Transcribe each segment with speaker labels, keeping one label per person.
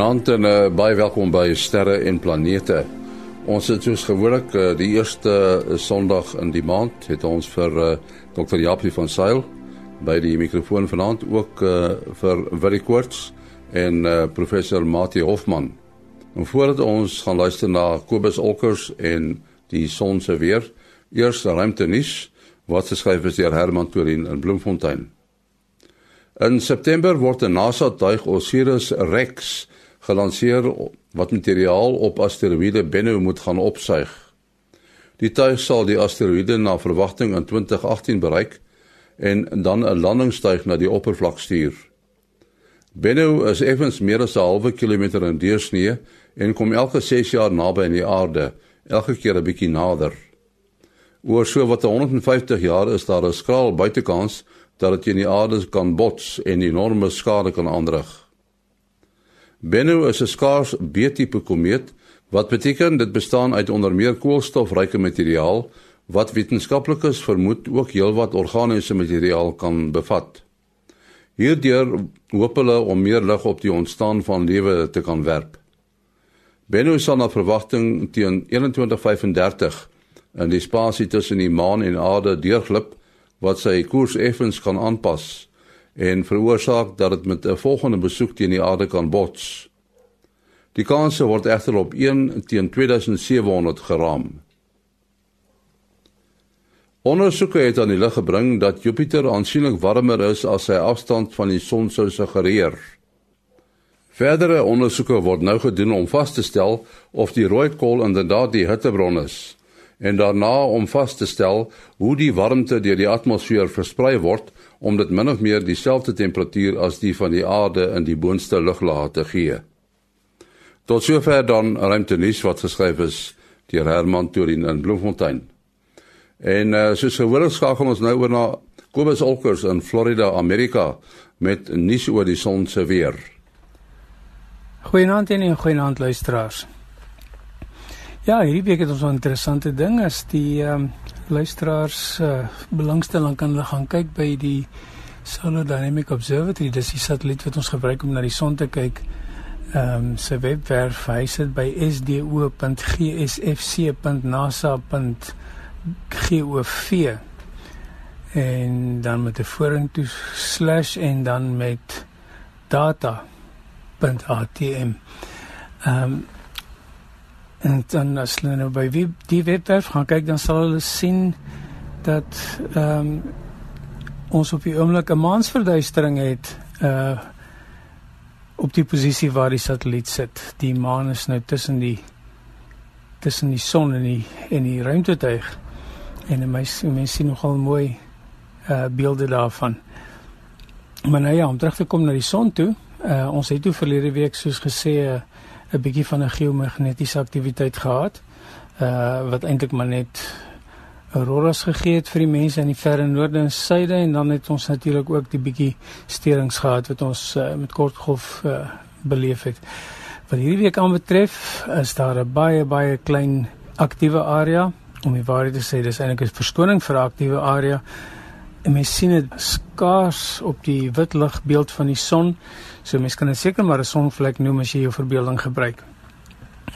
Speaker 1: Goeienaand en uh, baie welkom by Sterre en Planete. Ons het soos gewoonlik uh, die eerste uh, Sondag in die maand het ons vir uh, Dr. Japie van Sail by die mikrofoon vanaand ook uh, vir Willie Quartz en uh, professor Mati Hofman. En voordat ons gaan luister na Kobus Olkers en die son se weer, eers ruimte nuus wat geskryf is deur Herman Torin in Bloemfontein. In September word 'n NASA tuig Osiris Rex gelanseer wat materiaal op asteroïde Bennu moet gaan opsuig. Die tuig sal die asteroïde na verwagting in 2018 bereik en dan 'n landingstuig na die oppervlak stuur. Bennu is effens meer as 'n halwe kilometer in deursnee en kom elke 6 jaar naby aan die aarde, elke keer 'n bietjie nader. Oor so wat 150 jaar is daar 'n skraal buitekans dat dit in die aarde kan bots en enorme skade kan aanrig. Bennu is 'n skaars B-tipe komeet wat beteken dit bestaan uit onder meer koolstofryke materiaal wat wetenskaplikes vermoed ook heelwat organiese materiaal kan bevat. Hierdeur hoop hulle om meer lig op die ontstaan van lewe te kan werp. Bennu sal na verwagting teen 2135 in die spasie tussen die maan en aarde deurglip wat sy koers effens kan aanpas en veroorsaak dat dit met 'n volgende besoek teen die aarde kan bots. Die kanse word egter op 1 teen 2700 geraam. Ondersoeke het aan die lig gebring dat Jupiter aansienlik warmer is as sy afstand van die son sou suggereer. Verdere ondersoeke word nou gedoen om vas te stel of die rooi kool inderdaad die hittebron is en daarna om vas te stel hoe die warmte deur die atmosfeer versprei word om dit min of meer dieselfde temperatuur as die van die aarde in die boonste luglaag te gee. Tot sover dan ruimte nuus wat geskryf is deur Herman Turin in Bloemfontein. En uh, soos gewoonlik skakel ons nou oor na Kobus Olkers in Florida, Amerika met nuus oor die son se weer.
Speaker 2: Goeienaand en goeienaand luisteraars. Ja, hierdie week het ons 'n interessante ding as die ehm um, luisteraars uh, belangstelling kan hulle gaan kyk by die Solar Dynamic Observatory, dis die satelliet wat ons gebruik om na die son te kyk. Ehm um, se webwerf hy sit by sdo.gsfc.nasa.gov en dan met 'n vorentoe slash en dan met data.atm. Ehm um, En dan as hulle nou by wie die webwerf gaan kyk, dan sal hulle sien dat ehm um, ons op die oomblik 'n maansverduistering het uh op die posisie waar die satelliet sit. Die maan is nou tussen die tussen die son en die en die ruimtetuig. En mense mense sien nogal mooi uh beelde daarvan. Maar nou ja, om terug te kom na die son toe, uh ons het toe verlede week soos gesê 'n uh, 'n bietjie van 'n geomagnetiese aktiwiteit gehad. Uh wat eintlik maar net auroras gegee het vir die mense in die verre noorde en suide en dan het ons natuurlik ook die bietjie sterings gehad wat ons uh, met kortgolf uh, beleef het. Wat hierdie week aanbetref, is daar 'n baie baie klein aktiewe area. Om die waarheid te sê, dis eintlik 'n verskoning vir 'n aktiewe area. En mens sien dit skaars op die wit ligbeeld van die son. So mens kan dit seker maar 'n sonvlek noem as jy jou verbeelding gebruik.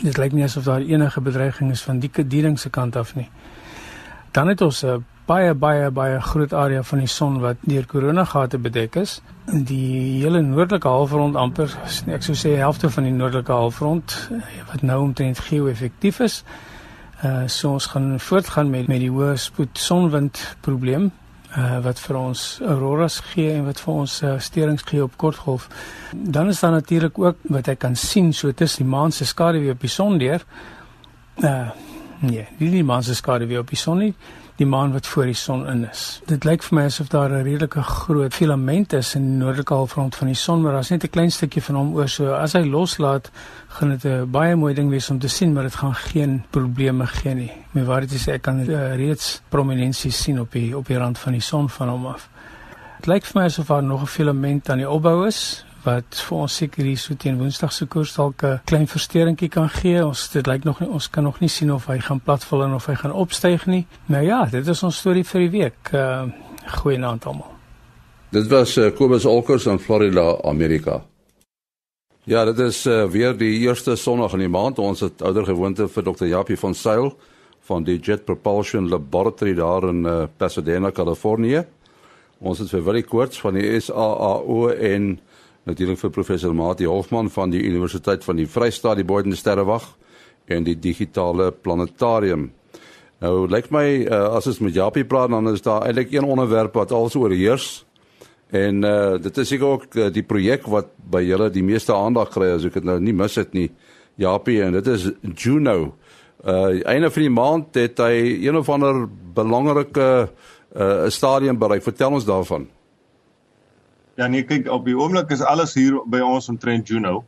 Speaker 2: Dit lyk nie asof daar enige bedreiging is van die diening se kant af nie. Dan het ons 'n baie baie baie groot area van die son wat deur koronagate bedek is. Die hele noordelike halfrond amper, ek sou sê helfte van die noordelike halfrond wat nou omtrent geo-effektief is. Uh so ons gaan voortgaan met met die hoë spoed sonwind probleem uh, wat vir ons auroras gee en wat vir ons uh, sterings gee op kortgolf. Dan is daar natuurlik ook wat ek kan sien so tussen die maan se skaduwee op die son deur. Uh nee, nie die maan se skaduwee op die son nie, die maan wat voor die son in is. Dit lyk vir my asof daar 'n redelike groot filament is in die noordelike halfrond van die son, maar daar's net 'n klein stukkie van hom oor. So as hy loslaat, gaan dit 'n baie mooi ding wees om te sien, maar dit gaan geen probleme gee nie. My waarheid is ek kan uh, reeds prominensie sien op die op die rand van die son van hom af. Dit lyk vir my asof daar nog 'n filament aan die opbou is wat vir ons seker hier so teen Woensdag se koers dalk 'n klein versteuringkie kan gee. Ons dit lyk nog nie ons kan nog nie sien of hy gaan platval en of hy gaan opstyg nie. Nou ja, dit is ons storie vir die week. Uh goeienaand almal.
Speaker 1: Dit was uh, Kobus Olkers in Florida, Amerika. Ja, dit is uh, weer die eerste Sondag in die maand. Ons het ouer gewoonte vir Dr. Japie van Sail van die Jet Propulsion Laboratory daar in uh, Pasadena, Kalifornië. Ons het vir Willie Koorts van die SAAO en natuurlik vir professor Mati Hofman van die Universiteit van die Vrystaat, die Boden Sterrewag en die digitale planetarium. Nou lyk my uh, as ons met Japie praat dan is daar eintlik een onderwerp wat alles oorheers En uh dit is seker ook uh, die projek wat by julle die meeste aandag kry as ek dit nou nie mis het nie. Japie en dit is Juno. Uh einde van die maand het hy een of ander belangrike uh stadium bereik. Vertel ons daarvan.
Speaker 3: Ja nee, kyk op die oomblik is alles hier by ons omtrent Juno.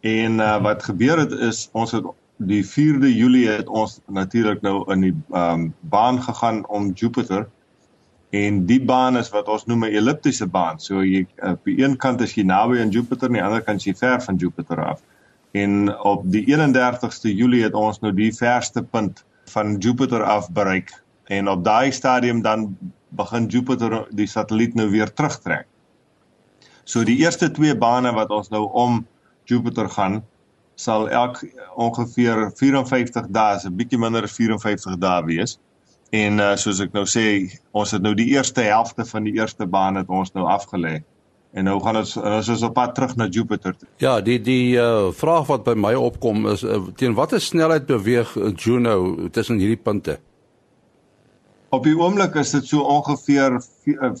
Speaker 3: En uh wat gebeur het is ons het die 4de Julie het ons natuurlik nou in die um baan gegaan om Jupiter En die baan is wat ons noem 'n elliptiese baan. So jy op die een kant is jy naby aan Jupiter en aan die ander kant is jy ver van Jupiter af. En op die 31ste Julie het ons nou die verste punt van Jupiter af bereik. En op daai stadium dan begin Jupiter die satelliet nou weer terugtrek. So die eerste twee bane wat ons nou om Jupiter gaan sal elk ongeveer 54 dae, 'n bietjie minder as 54 dae wees. En uh, soos ek nou sê, ons het nou die eerste helfte van die eerste baan het ons nou afgelê. En nou gaan ons ons is op pad terug na Jupiter.
Speaker 1: Ja, die die uh, vraag wat by my opkom is uh, teen watter snelheid beweeg Juno tussen hierdie punte?
Speaker 3: Op die oomblik is dit so ongeveer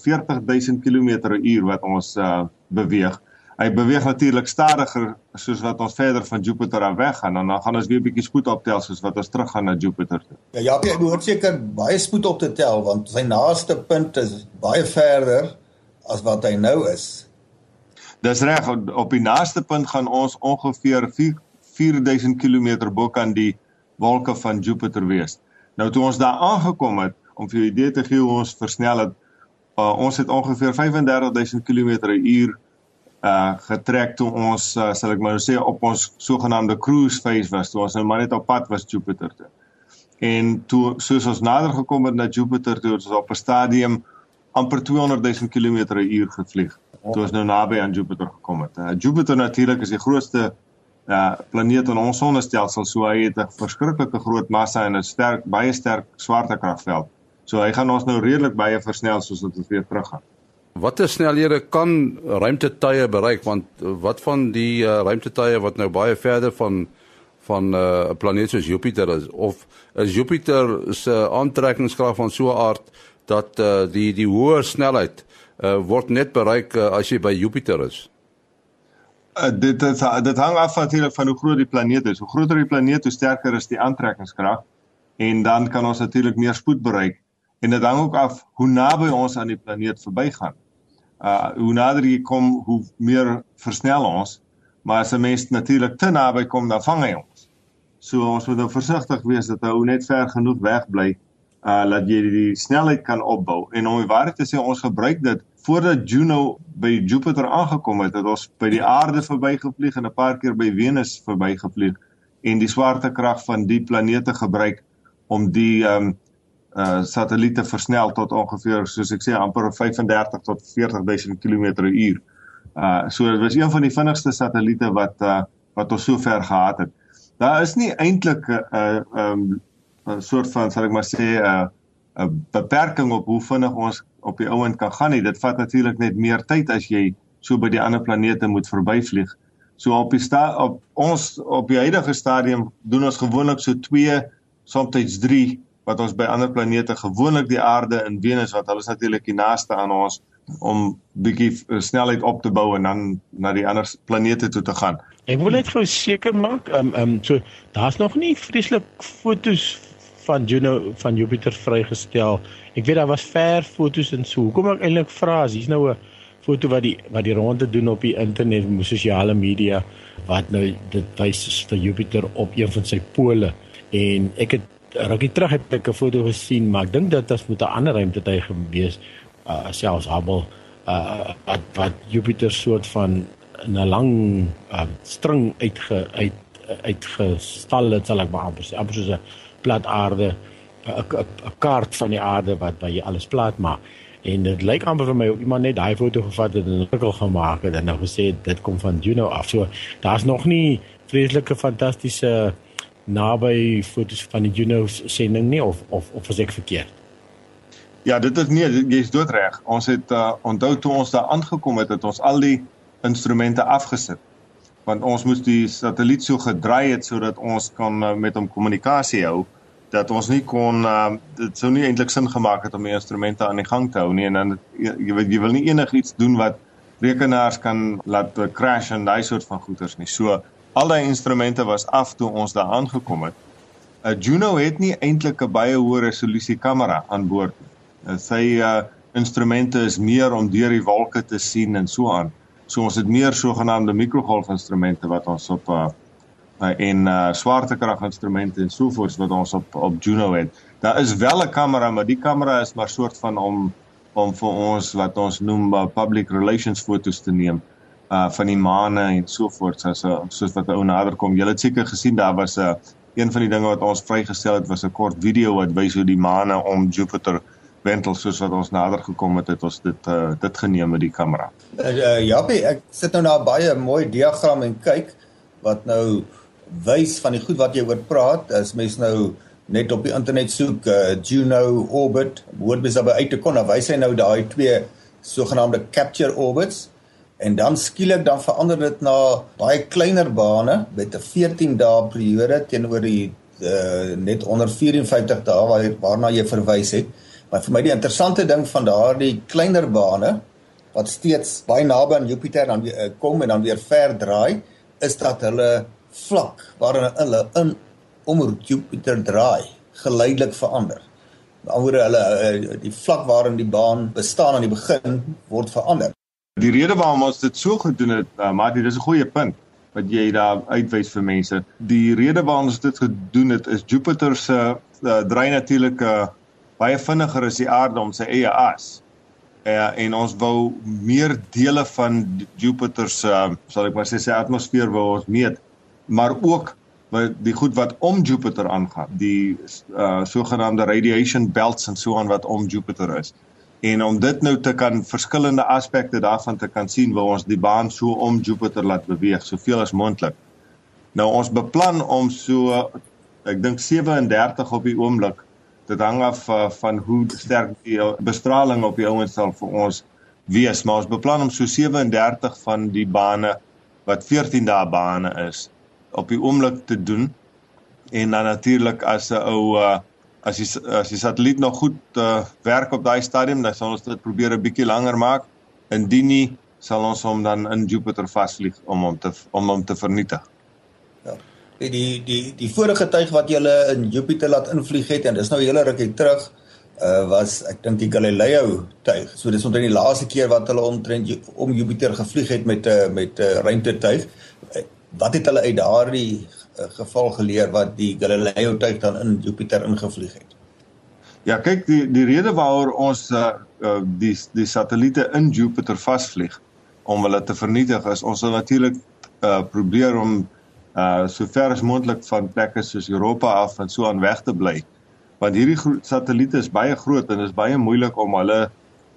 Speaker 3: 40000 km/h wat ons uh, beweeg hy beweeg natuurlik stadiger soos wat ons verder van Jupiter af weggaan en dan gaan ons weer 'n bietjie spoed optel soos wat ons teruggaan na Jupiter toe.
Speaker 4: Ja, ja, jy moet seker baie spoed op te tel want sy naaste punt is baie verder as wat hy nou is.
Speaker 3: Dis reg, op die naaste punt gaan ons ongeveer 4 4000 km bo kan die wolke van Jupiter wees. Nou toe ons daar aangekom het om vir 'n idee te gee hoe ons versnel het, uh, ons het ongeveer 35000 km/h uh getrek toe ons uh, sal ek maar sê op ons sogenaamde cruise phase was toe ons nou maar net op pad was Jupiter toe. En toe soos ons nader gekom het na Jupiter toe ons op 'n stadium amper 200 000 km/h gevlieg. Toe ons nou naby aan Jupiter gekom het. Uh, Jupiter natuurlik is die grootste uh planeet in ons sonnestelsel, so hy het 'n verskriklike groot massa en 'n sterk baie sterk swaartekragveld. So hy gaan ons nou redelik baie versnel soos wat ons weer teruggaan.
Speaker 1: Watter snelhede kan ruimtetuie bereik want wat van die uh, ruimtetuie wat nou baie verder van van 'n uh, planeet soos Jupiter is of is Jupiter se aantrekkingskrag van so 'n aard dat uh, die die hoë snelheid uh, word net bereik uh, as jy by Jupiter is.
Speaker 3: Uh, dit dit dit hang af natuurlik van hoe groot die planeet is. Hoe groter die planeet, hoe sterker is die aantrekkingskrag en dan kan ons natuurlik meer spoed bereik en dit hang ook af hoe naby ons aan die planeet verbygaan. Uh hoe nader jy kom hoe meer versnel ons. Maar as 'n mens natuurlik te naby kom dan vang hy ons. So ons moet nou versigtig wees dat hy net ver genoeg weg bly uh dat jy die snelheid kan opbou. En om die waarheid te sê ons gebruik dit voordat Juno by Jupiter aangekom het het ons by die aarde verbygevlieg en 'n paar keer by Venus verbygevlieg en die swaartekrag van die planete gebruik om die um uh satelliete versnel tot ongeveer soos ek sê amper 35 tot 40000 km/h. Uh so dit was een van die vinnigste satelliete wat uh wat ons sover gehad het. Daar is nie eintlik 'n uh, 'n um, 'n soort van sal ek maar sê 'n uh, 'n beperking op hoe vinnig ons op die ouend kan gaan nie. Dit vat natuurlik net meer tyd as jy so by die ander planete moet verbyvlieg. So op die sta op ons op die huidige stadium doen ons gewoonlik so 2 soms 3 wat ons by ander planete gewoonlik die aarde en Venus wat hulle is natuurlik die naaste aan ons om bietjie eh, snelheid op te bou en dan na die ander planete toe te gaan.
Speaker 5: Ek wil net gou seker maak, ehm um, ehm um, so daar's nog nie vreeslik fotos van Juno van Jupiter vrygestel. Ek weet daar was ver fotos en so. Hoekom ek eintlik vra is hier's nou 'n foto wat die wat die ronde doen op die internet, op sosiale media wat nou dit wys vir Jupiter op een van sy pole en ek het rukkie terug het ek 'n foto gesien, maar ek dink dit was met 'n ander ruimtetuig gewees, uh selfs Hubble, uh wat, wat Jupiter soort van 'n lang uh, string uitge uit uitgestal het, sal ek maar amper sê, amper soos 'n plat aarde, 'n 'n kaart van die aarde wat by alles plat maak. En dit lyk amper vir my of iemand net daai foto gevat het en 'n artikel gemaak het en nou gesê dit kom van Juno af. So daar's nog nie vreeslike fantastiese naby foto's van die Juno sending nie of of of is ek verkeerd?
Speaker 3: Ja, dit is nee, jy's doodreg. Ons het uh, onthou toe ons daar aangekom het, het ons al die instrumente afgesit. Want ons moes die satelliet so gedraai het sodat ons kan uh, met hom kommunikasie hou dat ons nie kon uh, dit sou nie eintlik sin gemaak het om die instrumente aan die gang te hou nie en dan jy, jy, jy wil nie enigiets doen wat rekenaars kan laat crash en daai soort van goeters nie. So al die instrumente was af toe ons daar aangekom het. uh, Juno het nie eintlik 'n baie hoë resolusie kamera aan boord nie. Uh, sy uh, instrumente is meer om deur die wolke te sien en so aan. So ons het meer sogenaamde mikrogolfinstrumente wat ons op uh, en uh, swaartekraginstrumente en so voort wat ons op op Juno het. Daar is wel 'n kamera, maar die kamera is maar soort van om om vir ons wat ons noem uh, public relations fotos te neem uh van die maane en so voort soos soos wat ou nader kom. Julle het seker gesien daar was 'n uh, een van die dinge wat ons vrygestel het was 'n kort video wat wys hoe die maane om Jupiter wentel soos wat ons nader gekom het het ons dit uh, dit geneem met die kamera.
Speaker 4: Uh, Jappie, ek sit nou na 'n baie mooi diagram en kyk wat nou wys van die goed wat jy oor praat. As mens nou net op die internet soek uh, Juno orbit, word mens daarby uit te kom, dan wys hy nou daai twee sogenaamde capture orbits en dan skielik dan verander dit na baie kleiner bane met 'n 14 dae periode teenoor die uh, net onder 54 dae waar waarna jy verwys het. Maar vir my die interessante ding van daardie kleiner bane wat steeds baie naby aan Jupiter dan uh, kom en dan weer ver draai, is dat hulle vlak waarin hulle in om Jupiter draai geleidelik verander. Met ander woorde hulle uh, die vlak waarin die baan bestaan aan die begin word verander.
Speaker 3: Die rede waarom ons dit so gedoen het, uh, maar dit is 'n goeie punt wat jy daar uitwys vir mense. Die rede waarom ons dit gedoen het is Jupiter se uh, draai natuurlik uh, baie vinniger as die aarde om sy eie as. Uh, en ons wou meer dele van Jupiter se uh, sal ek maar sê sy atmosfeer wou ons meet, maar ook wat die goed wat om Jupiter aangaan, die uh, sogenaamde radiation belts en so aan wat om Jupiter is. En om dit nou te kan verskillende aspekte daarvan te kan sien, wil ons die baan so om Jupiter laat beweeg, soveel as moontlik. Nou ons beplan om so ek dink 37 op die oomblik. Dit hang af uh, van hoe sterk die bestraling op die ouens sal vir ons wees, maar ons beplan om so 37 van die bane wat 14 dae bane is op die oomblik te doen. En dan natuurlik as 'n ou uh, as die as die satelliet nog goed uh, werk op daai stadium, dan sal ons dit probeer 'n bietjie langer maak. Indien nie, sal ons hom dan in Jupiter vasvlieg om hom te om hom te vernietig.
Speaker 4: Ja. Die die die vorige tuig wat jy in Jupiter laat invlieg het en dis nou 'n hele rukkie terug uh was ek dink die Galileo tuig. So dis omtrent die laaste keer wat hulle omtrent om Jupiter gevlieg het met 'n uh, met 'n ruimtetuig. Wat het hulle uit daardie uh, geval geleer wat die Galileo tuig dan in Jupiter ingevlieg het.
Speaker 3: Ja, kyk die die rede waaroor ons uh, uh, die die satelliete in Jupiter vasvlieg om hulle te vernietig is ons wil natuurlik uh, probeer om uh, so ver as moontlik van plekke soos Europa af en so aan weg te bly. Want hierdie satelliete is baie groot en dit is baie moeilik om hulle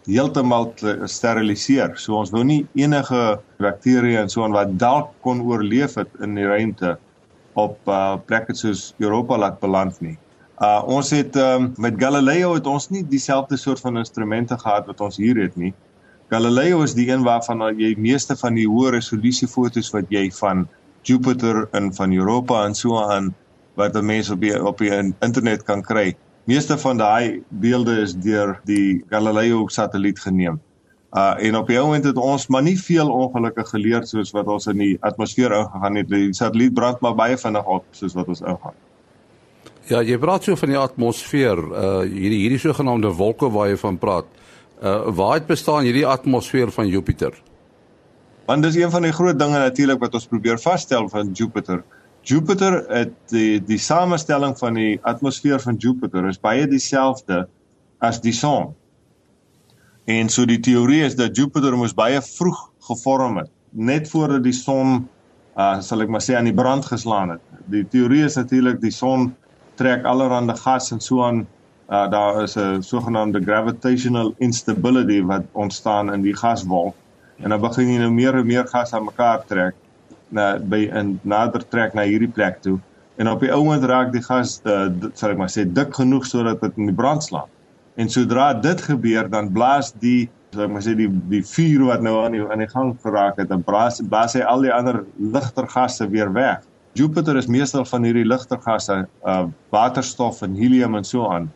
Speaker 3: heeltemal te steriliseer. So ons wou nie enige bakterieë en so aan wat dalk kon oorleef het in die ruimte op uh, plekke soos Europa laat beland nie. Uh ons het um, met Galileo het ons nie dieselfde soort van instrumente gehad wat ons hier het nie. Galileo is die een waarvan jy meeste van die hoë resolusie fotos wat jy van Jupiter en van Europa en so aan wat mense op die, op die internet kan kry. Meeste van daai beelde is deur die Galileo satelliet geneem. Uh en op die oomblik het ons maar nie veel ongelukke geleer soos wat ons in die atmosfeer ingegaan het. Die satelliet brand maar baie vinnig op soos wat ons ingaan.
Speaker 1: Ja, jy praat so van die atmosfeer, uh hierdie hierdie sogenaamde wolke waar jy van praat. Uh waar het bestaan hierdie atmosfeer van Jupiter?
Speaker 3: Want dis een van die groot dinge natuurlik wat ons probeer vasstel van Jupiter. Jupiter het die die samestelling van die atmosfeer van Jupiter is baie dieselfde as die son. En so die teorie is dat Jupiter moes baie vroeg gevorm het, net voordat die son uh sal ek maar sê aan die brand geslaan het. Die teorie is natuurlik die son trek allerhande gas en so aan uh, daar is 'n sogenaamde gravitational instability wat ontstaan in die gaswolk en dan begin jy nou meer en meer gas aan mekaar trek na by 'n nader trek na hierdie plek toe en op die oomblik raak die gas uh, sal ek maar sê dik genoeg sodat dit in die brand slaan. En sodra dit gebeur, dan blaas die sal ek maar sê die die vuur wat nou aan die aan die gang geraak het, dan blaas blaas hy al die ander ligter gasse weer weg. Jupiter is meestal van hierdie ligter gasse, uh waterstof en helium en so aan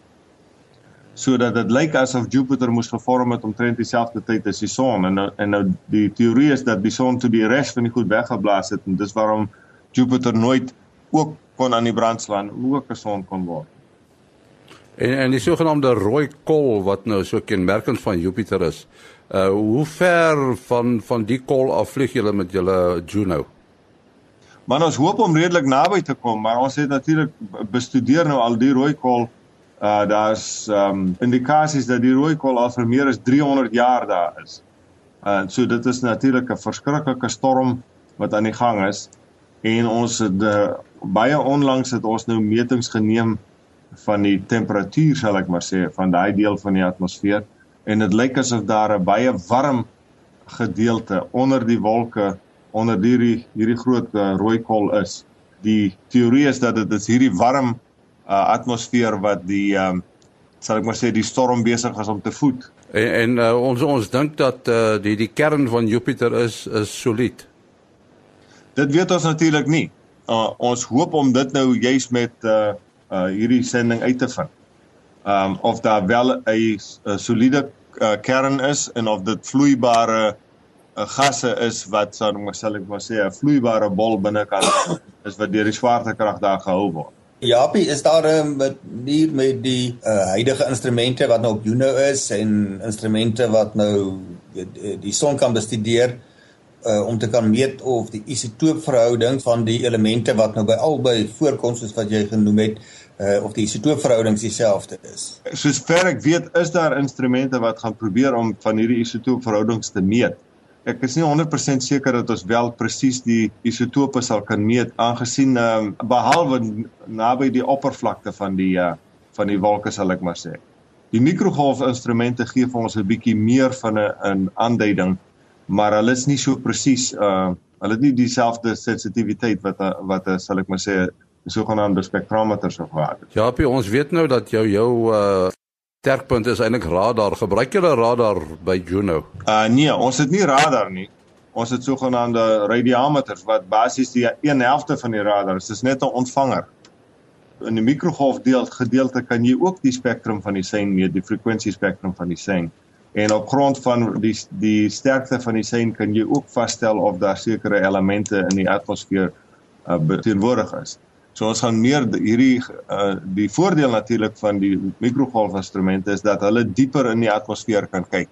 Speaker 3: sodat dit lyk asof Jupiter moes gevorm het omtrent dieselfde tyd as die son en nou, en nou die teorie is dat die son toe die res van die goed weggeblaas het en dis waarom Jupiter nooit ook kon aan die brand slaan ook 'n son kon word.
Speaker 1: En en die sogenaamde rooi kol wat nou so kenmerkend van Jupiter is. Uh hoe ver van van die kol af vlieg julle met julle Juno?
Speaker 3: Maar ons hoop om redelik naby te kom, maar ons het natuurlik bestudeer nou al die rooi kol uh daar's um indikasies dat die rooi kol al vir meer as 300 jaar daar is. Uh so dit is natuurlik 'n verskriklike storm wat aan die gang is en ons het uh, baie onlangs het ons nou metings geneem van die temperatuur sal ek maar sê van daai deel van die atmosfeer en dit lyk asof daar 'n baie warm gedeelte onder die wolke onder hierdie hierdie groot uh, rooi kol is. Die teorie is dat dit is hierdie warm uh, atmosfeer wat die um, sal ek maar sê die storm besig is om te voed.
Speaker 1: En, en uh, ons ons dink dat uh, die die kern van Jupiter is is solied.
Speaker 3: Dit weet ons natuurlik nie. Uh, ons hoop om dit nou juis met uh, uh hierdie sending uit te vind. Um of daar wel 'n soliede uh, kern is en of dit vloeibare uh, gasse is wat sal ek sal ek maar sê 'n vloeibare bol binnekant is wat deur die swaartekrag daar gehou word.
Speaker 4: Japie, is daar 'n manier met die uh, huidige instrumente wat nou op Juno is en instrumente wat nou die, die son kan bestudeer uh, om te kan meet of die isotoopverhouding van die elemente wat nou by albei voorkom soos wat jy genoem het uh, of die isotoopverhoudings dieselfde is.
Speaker 3: Soos ver ek weet, is daar instrumente wat gaan probeer om van hierdie isotoopverhoudings te meet ek is nie 100% seker dat ons wel presies die isotope sal kan meet aangesien um, behalwe naby die oppervlakte van die uh, van die wolke sal ek maar sê. Die mikrogolfinstrumente gee vir ons 'n bietjie meer van 'n 'n aanduiding, maar hulle is nie so presies uh hulle het nie dieselfde sensitiwiteit wat a, wat a, sal ek maar sê sogenaamde spektrometer sou gehad het.
Speaker 1: Ja, ons weet nou dat jou jou uh sterkpunt is eintlik radar. Gebruik julle radar by Juno?
Speaker 3: Uh nee, ons het nie radar nie. Ons het sogenaamde radiometers wat basies die 1/2 van die radar is. Dit is net 'n ontvanger. In die mikrogolfdeel gedeelte kan jy ook die spektrum van die sein meet, die frekwensiespektrum van die sein. En op grond van die die sterkte van die sein kan jy ook vasstel of daar sekere elemente in die atmosfeer uh, teenwoordig is. So ons gaan meer hierdie uh, die voordeel natuurlik van die mikrogolfinstrumente is dat hulle dieper in die atmosfeer kan kyk.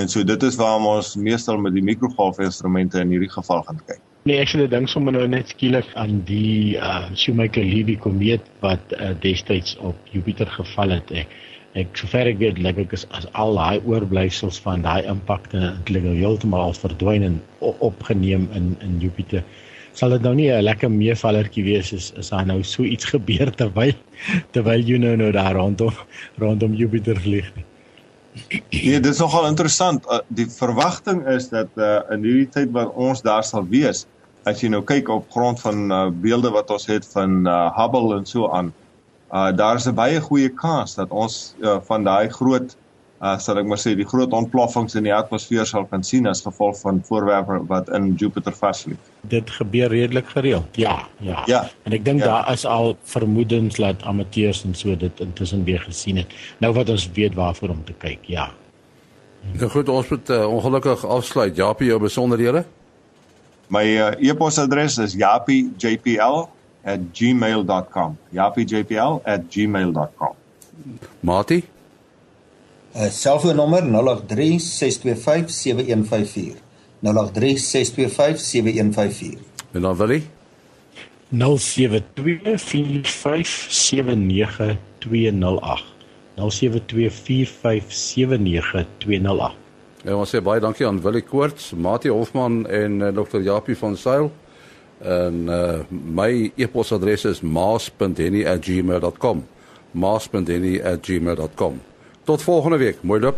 Speaker 3: En so dit is waarom ons meestal met die mikrogolfinstrumente in hierdie geval gaan kyk.
Speaker 5: Nee, ek sê dink sommer nou net skielik aan die uh Shoemaker-Levy komeet wat uh, destyds op Jupiter geval het. Ek ek sover ek weet, lyk dit as al daai oorblyfsels van daai impakte eintlik heeltemal verdwyn en opgeneem in in Jupiter sal dit nou nie 'n lekker meevallertjie wees as as daar nou so iets gebeur terwyl terwyl jy nou nou daar rondom rondom Jupiter vlieg nie.
Speaker 3: Nee, dit is nogal interessant. Uh, die verwagting is dat uh, in hierdie tyd wat ons daar sal wees, as jy nou kyk op grond van uh, beelde wat ons het van uh, Hubble en so aan, uh, daar is 'n baie goeie kans dat ons uh, van daai groot uh sal ek maar sê die groot ontploffings in die atmosfeer sal kan sien as gevolg van voorwerpe wat in Jupiter vasvlieg.
Speaker 5: Dit gebeur redelik gereeld. Ja, ja.
Speaker 3: Ja.
Speaker 5: En ek dink
Speaker 3: ja.
Speaker 5: daar is al vermoedens dat amateurs en so dit intussen weer gesien het. Nou wat ons weet waarvoor om te kyk. Ja.
Speaker 1: Nou goed, ons moet uh, ongelukkig afsluit. Japie, jou besonderhede?
Speaker 3: My uh, e-posadres is japiejpl@gmail.com. japiejpl@gmail.com.
Speaker 1: Mati?
Speaker 4: Uh, selfoonnommer 0836257154. 0836257154.
Speaker 1: En dan Willie?
Speaker 5: 0724579208. 0724579208.
Speaker 1: Ja, ons sê baie dankie aan Willie Koorts, Mati Hofman en uh, Dr. Japie van Sail. En uh, my e-posadres is maas.henny@gmail.com maas.denny@gmail.com. Tot volgende week. Mooi loop.